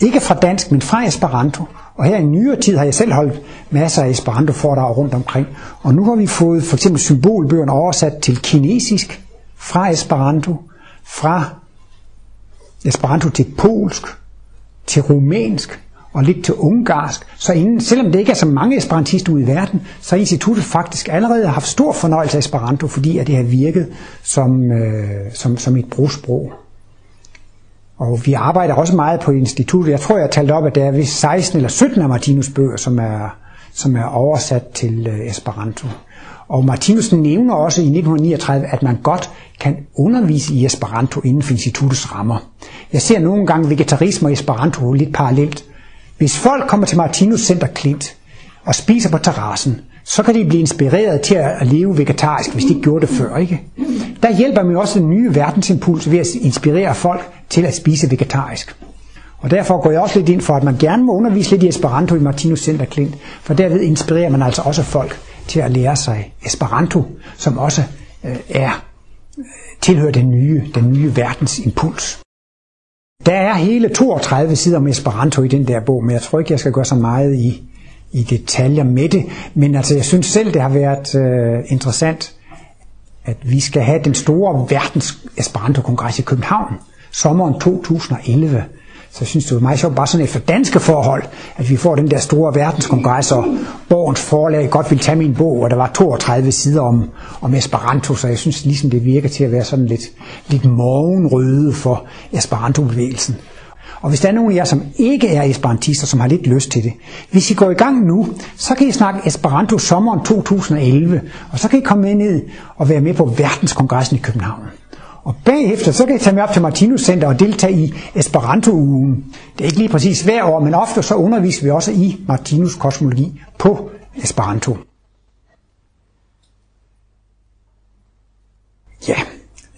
S1: Ikke fra dansk, men fra Esperanto. Og her i nyere tid har jeg selv holdt masser af Esperanto foredrag der rundt omkring. Og nu har vi fået for eksempel symbolbøgerne oversat til kinesisk fra Esperanto, fra Esperanto til polsk, til rumænsk, og lidt til ungarsk. Så inden, selvom det ikke er så mange esperantister ude i verden, så har instituttet faktisk allerede haft stor fornøjelse af Esperanto, fordi at det har virket som, øh, som, som et brugsprog. Og vi arbejder også meget på instituttet. Jeg tror, jeg har talt op, at der er vist 16 eller 17 af Martinus bøger, som er, som er oversat til øh, Esperanto. Og Martinus nævner også i 1939, at man godt kan undervise i Esperanto inden for instituttets rammer. Jeg ser nogle gange vegetarisme og Esperanto lidt parallelt. Hvis folk kommer til Martinus Center Klint og spiser på terrassen, så kan de blive inspireret til at leve vegetarisk, hvis de ikke gjorde det før. Ikke? Der hjælper man også den nye verdensimpuls ved at inspirere folk til at spise vegetarisk. Og derfor går jeg også lidt ind for, at man gerne må undervise lidt i Esperanto i Martinus Center Klint, for derved inspirerer man altså også folk til at lære sig Esperanto, som også øh, er øh, tilhører den nye, den nye verdensimpuls. Der er hele 32 sider om Esperanto i den der bog, men jeg tror ikke, jeg skal gøre så meget i, i detaljer med det. Men altså, jeg synes selv, det har været øh, interessant, at vi skal have den store verdens Esperanto-kongres i København, sommeren 2011. Så jeg synes, det var meget sjovt, bare sådan efter danske forhold, at vi får den der store verdenskongres, og Borgens forlag godt vil tage min bog, og der var 32 sider om, om Esperanto, så jeg synes ligesom, det virker til at være sådan lidt, lidt morgenrøde for Esperanto-bevægelsen. Og hvis der er nogen af jer, som ikke er esperantister, som har lidt lyst til det, hvis I går i gang nu, så kan I snakke Esperanto sommeren 2011, og så kan I komme med ned og være med på verdenskongressen i København. Og bagefter, så kan I tage med op til Martinus Center og deltage i Esperanto-ugen. Det er ikke lige præcis hver år, men ofte så underviser vi også i Martinus kosmologi på Esperanto. Ja,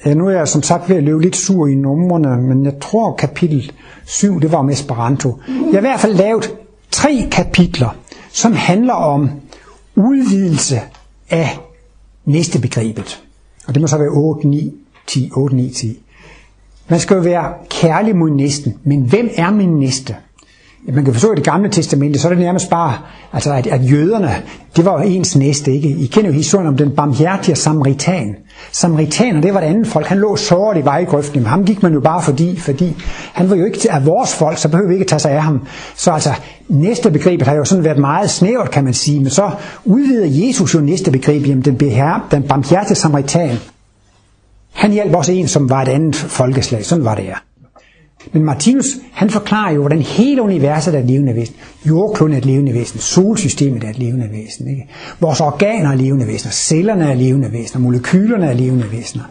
S1: øh, nu er jeg som sagt ved at løbe lidt sur i numrene, men jeg tror kapitel 7, det var om Esperanto. Jeg har i hvert fald lavet tre kapitler, som handler om udvidelse af næste begrebet. Og det må så være 8, 9, 10, 8, 9, 10. Man skal jo være kærlig mod næsten, men hvem er min næste? man kan forstå i det gamle testamente, så er det nærmest bare, altså at, at jøderne, det var ens næste, ikke? I kender jo historien om den barmhjertige samaritan. Samaritaner, det var det andet folk. Han lå såret i vejgrøften. Men ham gik man jo bare fordi, fordi han var jo ikke af vores folk, så behøver vi ikke tage sig af ham. Så altså, næste begrebet har jo sådan været meget snævert, kan man sige. Men så udvider Jesus jo næste begreb, jamen den, behær, den barmhjertige samaritan. Han hjalp også en, som var et andet folkeslag. Sådan var det ja. Men Martinus, han forklarer jo, hvordan hele universet er et levende væsen. Jordkloden er et levende væsen. Solsystemet er et levende væsen. Ikke? Vores organer er levende væsener. Cellerne er levende væsener. Molekylerne er levende væsener.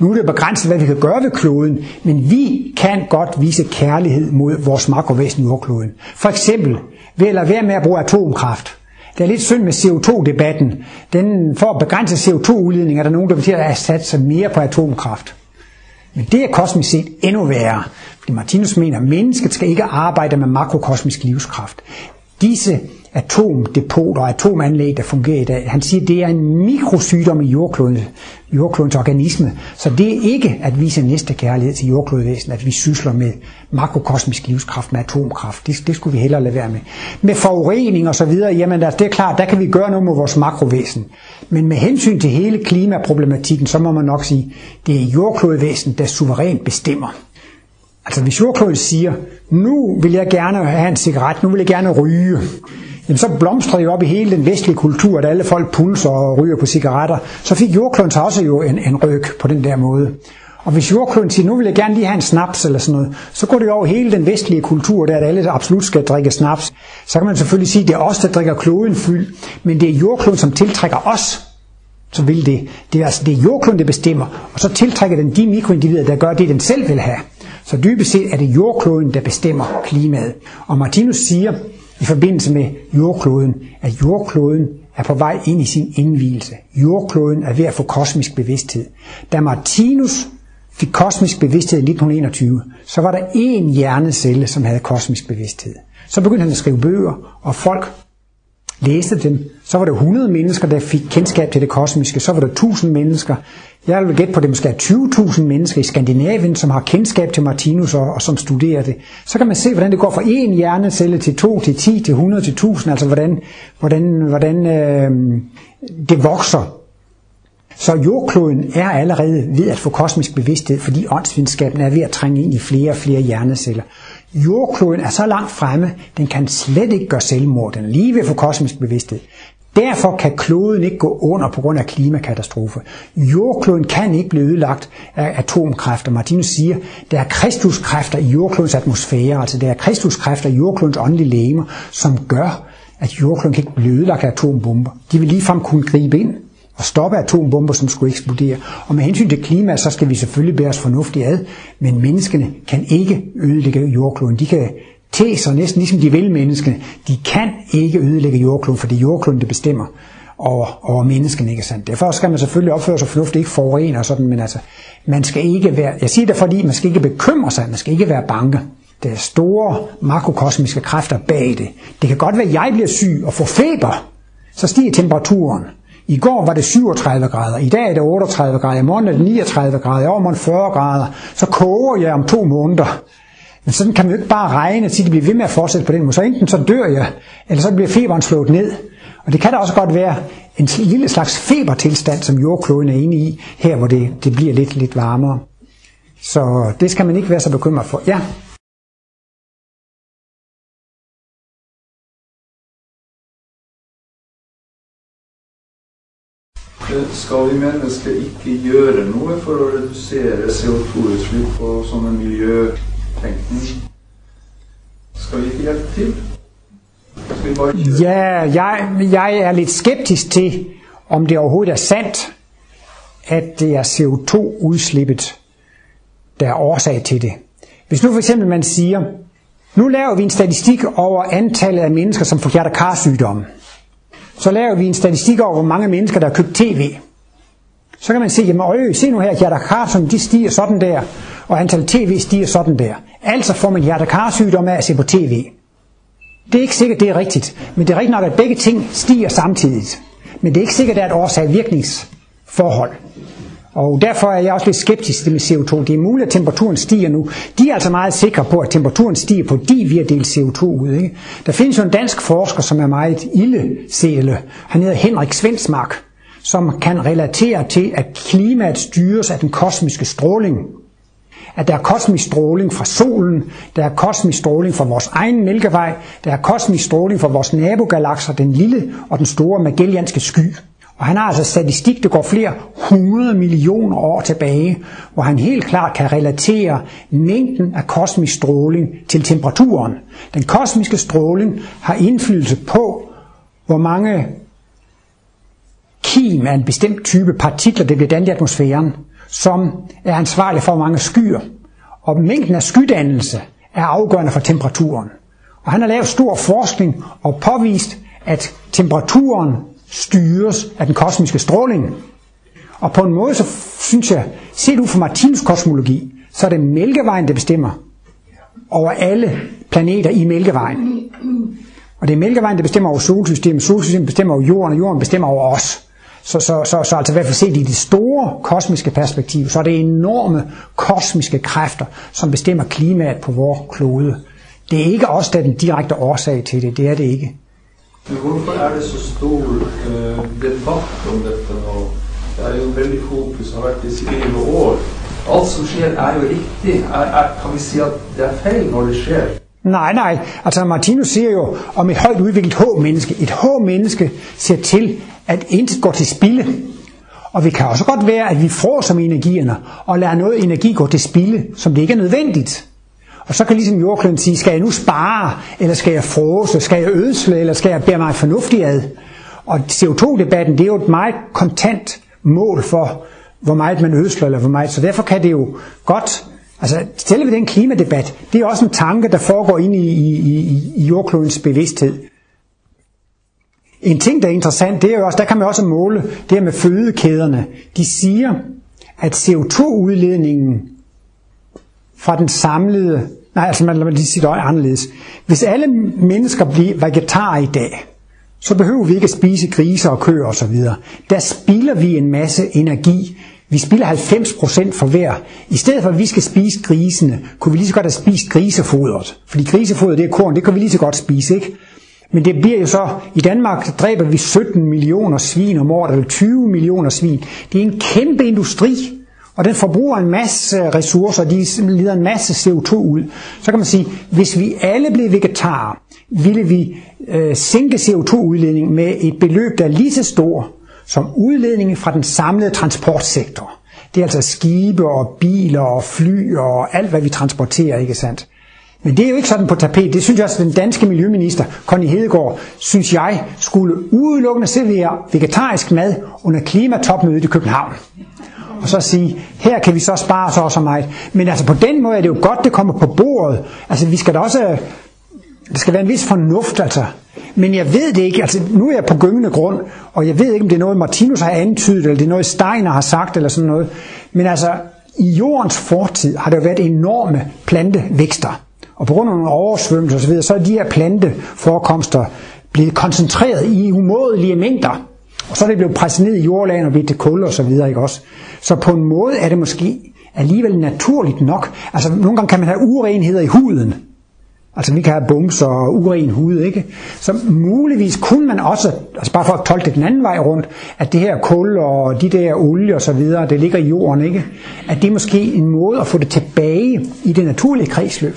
S1: Nu er det begrænset, hvad vi kan gøre ved kloden, men vi kan godt vise kærlighed mod vores makrovæsen jordkloden. For eksempel ved at lade være med at bruge atomkraft. Det er lidt synd med CO2-debatten. Den, for at begrænse CO2-udledning er der nogen, der vil til at satse mere på atomkraft. Men det er kosmisk set endnu værre. Fordi Martinus mener, at mennesket skal ikke arbejde med makrokosmisk livskraft. disse atomdepoter og atomanlæg, der fungerer i dag. Han siger, at det er en mikrosygdom i jordklodens, jordklodens organisme. Så det er ikke at vise næste kærlighed til jordklodvæsen, at vi sysler med makrokosmisk livskraft, med atomkraft. Det, det skulle vi hellere lade være med. Med forurening og så videre, jamen altså, det er klart, der kan vi gøre noget med vores makrovæsen. Men med hensyn til hele klimaproblematikken, så må man nok sige, det er jordklodvæsen, der suverænt bestemmer. Altså hvis jordkloden siger, nu vil jeg gerne have en cigaret, nu vil jeg gerne ryge, jamen så blomstrede jo op i hele den vestlige kultur, at alle folk pulser og ryger på cigaretter. Så fik jordkloden så også jo en, en ryg på den der måde. Og hvis jordkloden siger, nu vil jeg gerne lige have en snaps eller sådan noget, så går det over hele den vestlige kultur, der at alle absolut skal drikke snaps. Så kan man selvfølgelig sige, at det er os, der drikker kloden fyld, men det er jordkloden, som tiltrækker os, så vil det. Det er, altså, det er jordkloden, der bestemmer, og så tiltrækker den de mikroindivider, der gør det, den selv vil have. Så dybest set er det jordkloden, der bestemmer klimaet. Og Martinus siger, i forbindelse med jordkloden, at jordkloden er på vej ind i sin indvielse. Jordkloden er ved at få kosmisk bevidsthed. Da Martinus fik kosmisk bevidsthed i 1921, så var der én hjernecelle, som havde kosmisk bevidsthed. Så begyndte han at skrive bøger, og folk læste dem. Så var der 100 mennesker, der fik kendskab til det kosmiske. Så var der 1000 mennesker. Jeg vil gætte på, at det måske er 20.000 mennesker i Skandinavien, som har kendskab til Martinus og, og som studerer det. Så kan man se, hvordan det går fra en hjernecelle til 2, til 10, til 100, til 1000. Altså hvordan, hvordan, hvordan øh, det vokser. Så jordkloden er allerede ved at få kosmisk bevidsthed, fordi åndsvidenskaben er ved at trænge ind i flere og flere hjerneceller. Jordkloden er så langt fremme, den kan slet ikke gøre selvmord. Den er lige ved at få kosmisk bevidsthed. Derfor kan kloden ikke gå under på grund af klimakatastrofe. Jordkloden kan ikke blive ødelagt af atomkræfter. Martinus siger, der er kristuskræfter i jordklodens atmosfære, altså der er kristuskræfter i jordklodens åndelige legemer, som gør, at jordkloden kan ikke blive ødelagt af atombomber. De vil ligefrem kunne gribe ind og stoppe atombomber, som skulle eksplodere. Og med hensyn til klima, så skal vi selvfølgelig bære os fornuftigt ad, men menneskene kan ikke ødelægge jordkloden. De kan te sig næsten ligesom de vil menneskene. De kan ikke ødelægge jordkloden, for det er jordkloden, der bestemmer over, over menneskene, ikke sandt? Derfor skal man selvfølgelig opføre sig fornuftigt, ikke forurene og sådan, men altså, man skal ikke være, jeg siger det fordi, man skal ikke bekymre sig, man skal ikke være bange. Der er store makrokosmiske kræfter bag det. Det kan godt være, at jeg bliver syg og får feber, så stiger temperaturen. I går var det 37 grader, i dag er det 38 grader, i morgen er det 39 grader, i overmorgen 40 grader. Så koger jeg om to måneder. Men sådan kan man jo ikke bare regne og sige, at det bliver ved med at fortsætte på den måde. Så enten så dør jeg, eller så bliver feberen slået ned. Og det kan da også godt være en lille slags febertilstand, som jordkloden er inde i, her hvor det, det bliver lidt, lidt varmere. Så det skal man ikke være så bekymret for. Ja,
S4: Skal vi mennesker ikke gjøre noe for å redusere CO2-utslipp og sånne miljøtenkning? Skal vi ikke hjelpe til? Skal vi bare kjøre?
S1: Ja, jeg, jeg er lidt skeptisk til, om det overhovedet er sandt, at det er CO2-udslippet, der er årsag til det. Hvis nu for eksempel man siger, nu laver vi en statistik over antallet af mennesker, som får hjertekarsygdomme. Så laver vi en statistik over, hvor mange mennesker, der har købt tv. Så kan man se, jamen øj, se nu her, hjertekarsygdomme, de stiger sådan der, og antal tv stiger sådan der. Altså får man hjertekarsygdom af at se på tv. Det er ikke sikkert, det er rigtigt, men det er rigtigt nok, at begge ting stiger samtidigt. Men det er ikke sikkert, at det er et årsag-virkningsforhold. Og derfor er jeg også lidt skeptisk til med CO2. Det er muligt, at temperaturen stiger nu. De er altså meget sikre på, at temperaturen stiger på vi har delt CO2 ud. Ikke? Der findes jo en dansk forsker, som er meget ildesæle. Han hedder Henrik Svensmark, som kan relatere til, at klimaet styres af den kosmiske stråling. At der er kosmisk stråling fra solen, der er kosmisk stråling fra vores egen mælkevej, der er kosmisk stråling fra vores nabogalakser, den lille og den store Magellanske sky. Og han har altså statistik, der går flere hundrede millioner år tilbage, hvor han helt klart kan relatere mængden af kosmisk stråling til temperaturen. Den kosmiske stråling har indflydelse på, hvor mange kim af en bestemt type partikler, det bliver dannet i atmosfæren, som er ansvarlig for, hvor mange skyer. Og mængden af skydannelse er afgørende for temperaturen. Og han har lavet stor forskning og påvist, at temperaturen styres af den kosmiske stråling. Og på en måde, så synes jeg, set ud fra Martins kosmologi, så er det Mælkevejen, der bestemmer over alle planeter i Mælkevejen. Og det er Mælkevejen, der bestemmer over solsystemet, solsystemet bestemmer over jorden, og jorden bestemmer over os. Så, så, så, så altså i hvert fald set i det store kosmiske perspektiv, så er det enorme kosmiske kræfter, som bestemmer klimaet på vores klode. Det er ikke os, der er den direkte årsag til det. Det er det ikke.
S4: Men hvorfor er det så stor uh, debatt om dette nå? Det er jo veldig fokus, har vært i 11 år. Alt som skjer er jo riktig. Er, er, kan vi si at det er feil når det skjer?
S1: Nej, nej. Altså Martinus siger jo om et højt udviklet H-menneske. Et H-menneske ser til, at intet går til spilde. Og vi kan også godt være, at vi får som energierne, og lader noget energi gå til spilde, som det ikke er nødvendigt. Og så kan ligesom jordkloden sige, skal jeg nu spare, eller skal jeg frose, skal jeg ødsle, eller skal jeg bære mig fornuftigt ad? Og CO2-debatten, det er jo et meget kontant mål for, hvor meget man ødsler, eller hvor meget. Så derfor kan det jo godt, altså selve den klimadebat, det er også en tanke, der foregår ind i, i, i, i jordklodens bevidsthed. En ting, der er interessant, det er jo også, der kan man også måle det her med fødekæderne. De siger, at CO2-udledningen fra den samlede, nej, altså man, lad mig lige sige det anderledes. Hvis alle mennesker bliver vegetarer i dag, så behøver vi ikke at spise grise og køer osv. Der spilder vi en masse energi. Vi spilder 90% for hver. I stedet for at vi skal spise grisene, kunne vi lige så godt have spist grisefodret. Fordi grisefodret det er korn, det kan vi lige så godt spise, ikke? Men det bliver jo så, i Danmark dræber vi 17 millioner svin om året, eller 20 millioner svin. Det er en kæmpe industri, og den forbruger en masse ressourcer, de lider en masse CO2 ud. Så kan man sige, hvis vi alle blev vegetarer, ville vi øh, sænke CO2-udledningen med et beløb, der er lige så stor som udledningen fra den samlede transportsektor. Det er altså skibe og biler og fly og alt, hvad vi transporterer, ikke sandt? Men det er jo ikke sådan på tapet. Det synes jeg også, at den danske miljøminister, Connie Hedegaard, synes jeg, skulle udelukkende servere vegetarisk mad under klimatopmødet i København. Og så sige, her kan vi så spare så og så meget. Men altså på den måde er det jo godt, det kommer på bordet. Altså vi skal da også, det skal være en vis fornuft altså. Men jeg ved det ikke, altså nu er jeg på gyngende grund, og jeg ved ikke, om det er noget Martinus har antydet, eller det er noget Steiner har sagt, eller sådan noget. Men altså, i jordens fortid har der været enorme plantevækster. Og på grund af nogle oversvømmelser osv., så er de her planteforekomster blevet koncentreret i umådelige mængder. Og så er det blevet presset ned i jordlagen og blevet til kul og så videre, ikke også? Så på en måde er det måske alligevel naturligt nok. Altså nogle gange kan man have urenheder i huden. Altså vi kan have bumser og uren hud, ikke? Så muligvis kunne man også, altså bare for at tolke det den anden vej rundt, at det her kul og de der olie og så videre, det ligger i jorden, ikke? At det er måske en måde at få det tilbage i det naturlige kredsløb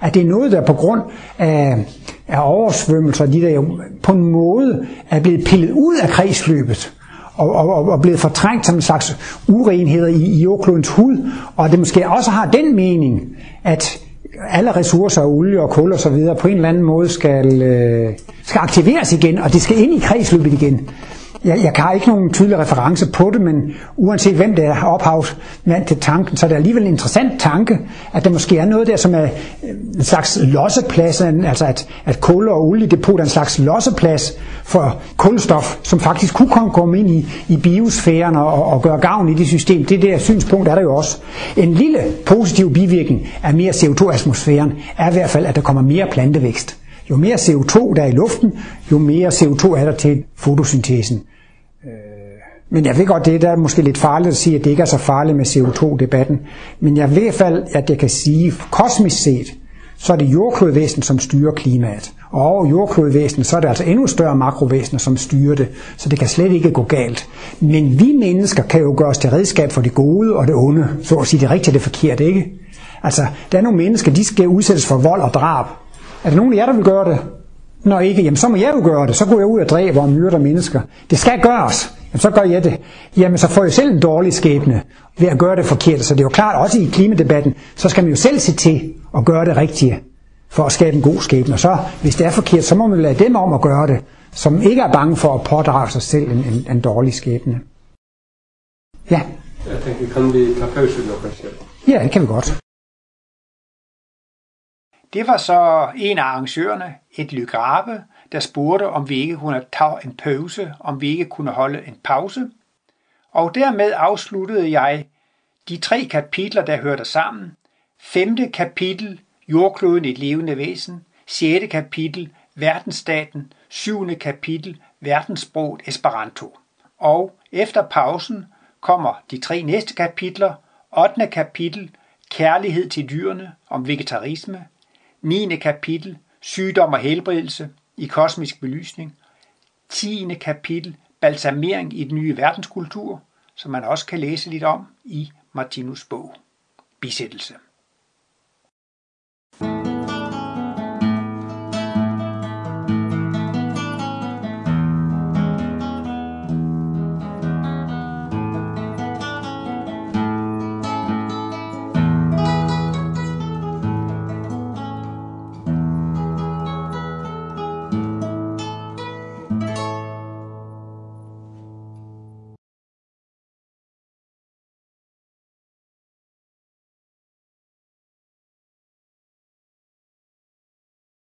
S1: at det er noget, der på grund af, af oversvømmelser, de der på en måde er blevet pillet ud af kredsløbet og, og, og blevet fortrængt som en slags urenheder i, i jordklodens hud, og det måske også har den mening, at alle ressourcer, olie og kul og så videre, på en eller anden måde skal, øh, skal aktiveres igen, og det skal ind i kredsløbet igen jeg, jeg har ikke nogen tydelig reference på det, men uanset hvem det er ophavsmand til tanken, så er det alligevel en interessant tanke, at der måske er noget der, som er øh, en slags losseplads, altså at, at kul og oliedepot er en slags losseplads for kulstof, som faktisk kunne komme ind i, i biosfæren og, og gøre gavn i det system. Det der synspunkt er der jo også. En lille positiv bivirkning af mere CO2-atmosfæren er i hvert fald, at der kommer mere plantevækst. Jo mere CO2 der er i luften, jo mere CO2 er der til fotosyntesen. Men jeg ved godt, det der er måske lidt farligt at sige, at det ikke er så farligt med CO2-debatten. Men jeg ved i hvert fald, at jeg kan sige, kosmisk set, så er det jordklodvæsen, som styrer klimaet. Og over jordklodvæsen, så er det altså endnu større makrovæsener, som styrer det. Så det kan slet ikke gå galt. Men vi mennesker kan jo gøre os til redskab for det gode og det onde. Så at sige det rigtige og det forkerte, ikke? Altså, der er nogle mennesker, de skal udsættes for vold og drab. Er der nogen af jer, der vil gøre det? Når ikke, jamen så må jeg jo gøre det. Så går jeg ud og dræber og myrder mennesker. Det skal gøres. Jamen så gør jeg det. Jamen så får jeg selv en dårlig skæbne ved at gøre det forkert. Så det er jo klart, også i klimadebatten, så skal man jo selv se til at gøre det rigtige for at skabe en god skæbne. Og så, hvis det er forkert, så må man lade dem om at gøre det, som ikke er bange for at pådrage sig selv en, en, en dårlig skæbne. Ja.
S5: Jeg tænker, kan vi tage pause nu kanskje?
S1: Ja, det kan vi godt. Det var så en af arrangørerne, et Lygrabe, der spurgte, om vi ikke kunne tage en pause, om vi ikke kunne holde en pause. Og dermed afsluttede jeg de tre kapitler, der hørte sammen. Femte kapitel, jordkloden et levende væsen. Sjette kapitel, Verdensstaten, Syvende kapitel, Verdenssproget Esperanto. Og efter pausen kommer de tre næste kapitler, 8. kapitel, Kærlighed til dyrene om vegetarisme, 9. kapitel, Sygdom og helbredelse i kosmisk belysning, 10. kapitel, Balsamering i den nye verdenskultur, som man også kan læse lidt om i Martinus bog. Bisættelse.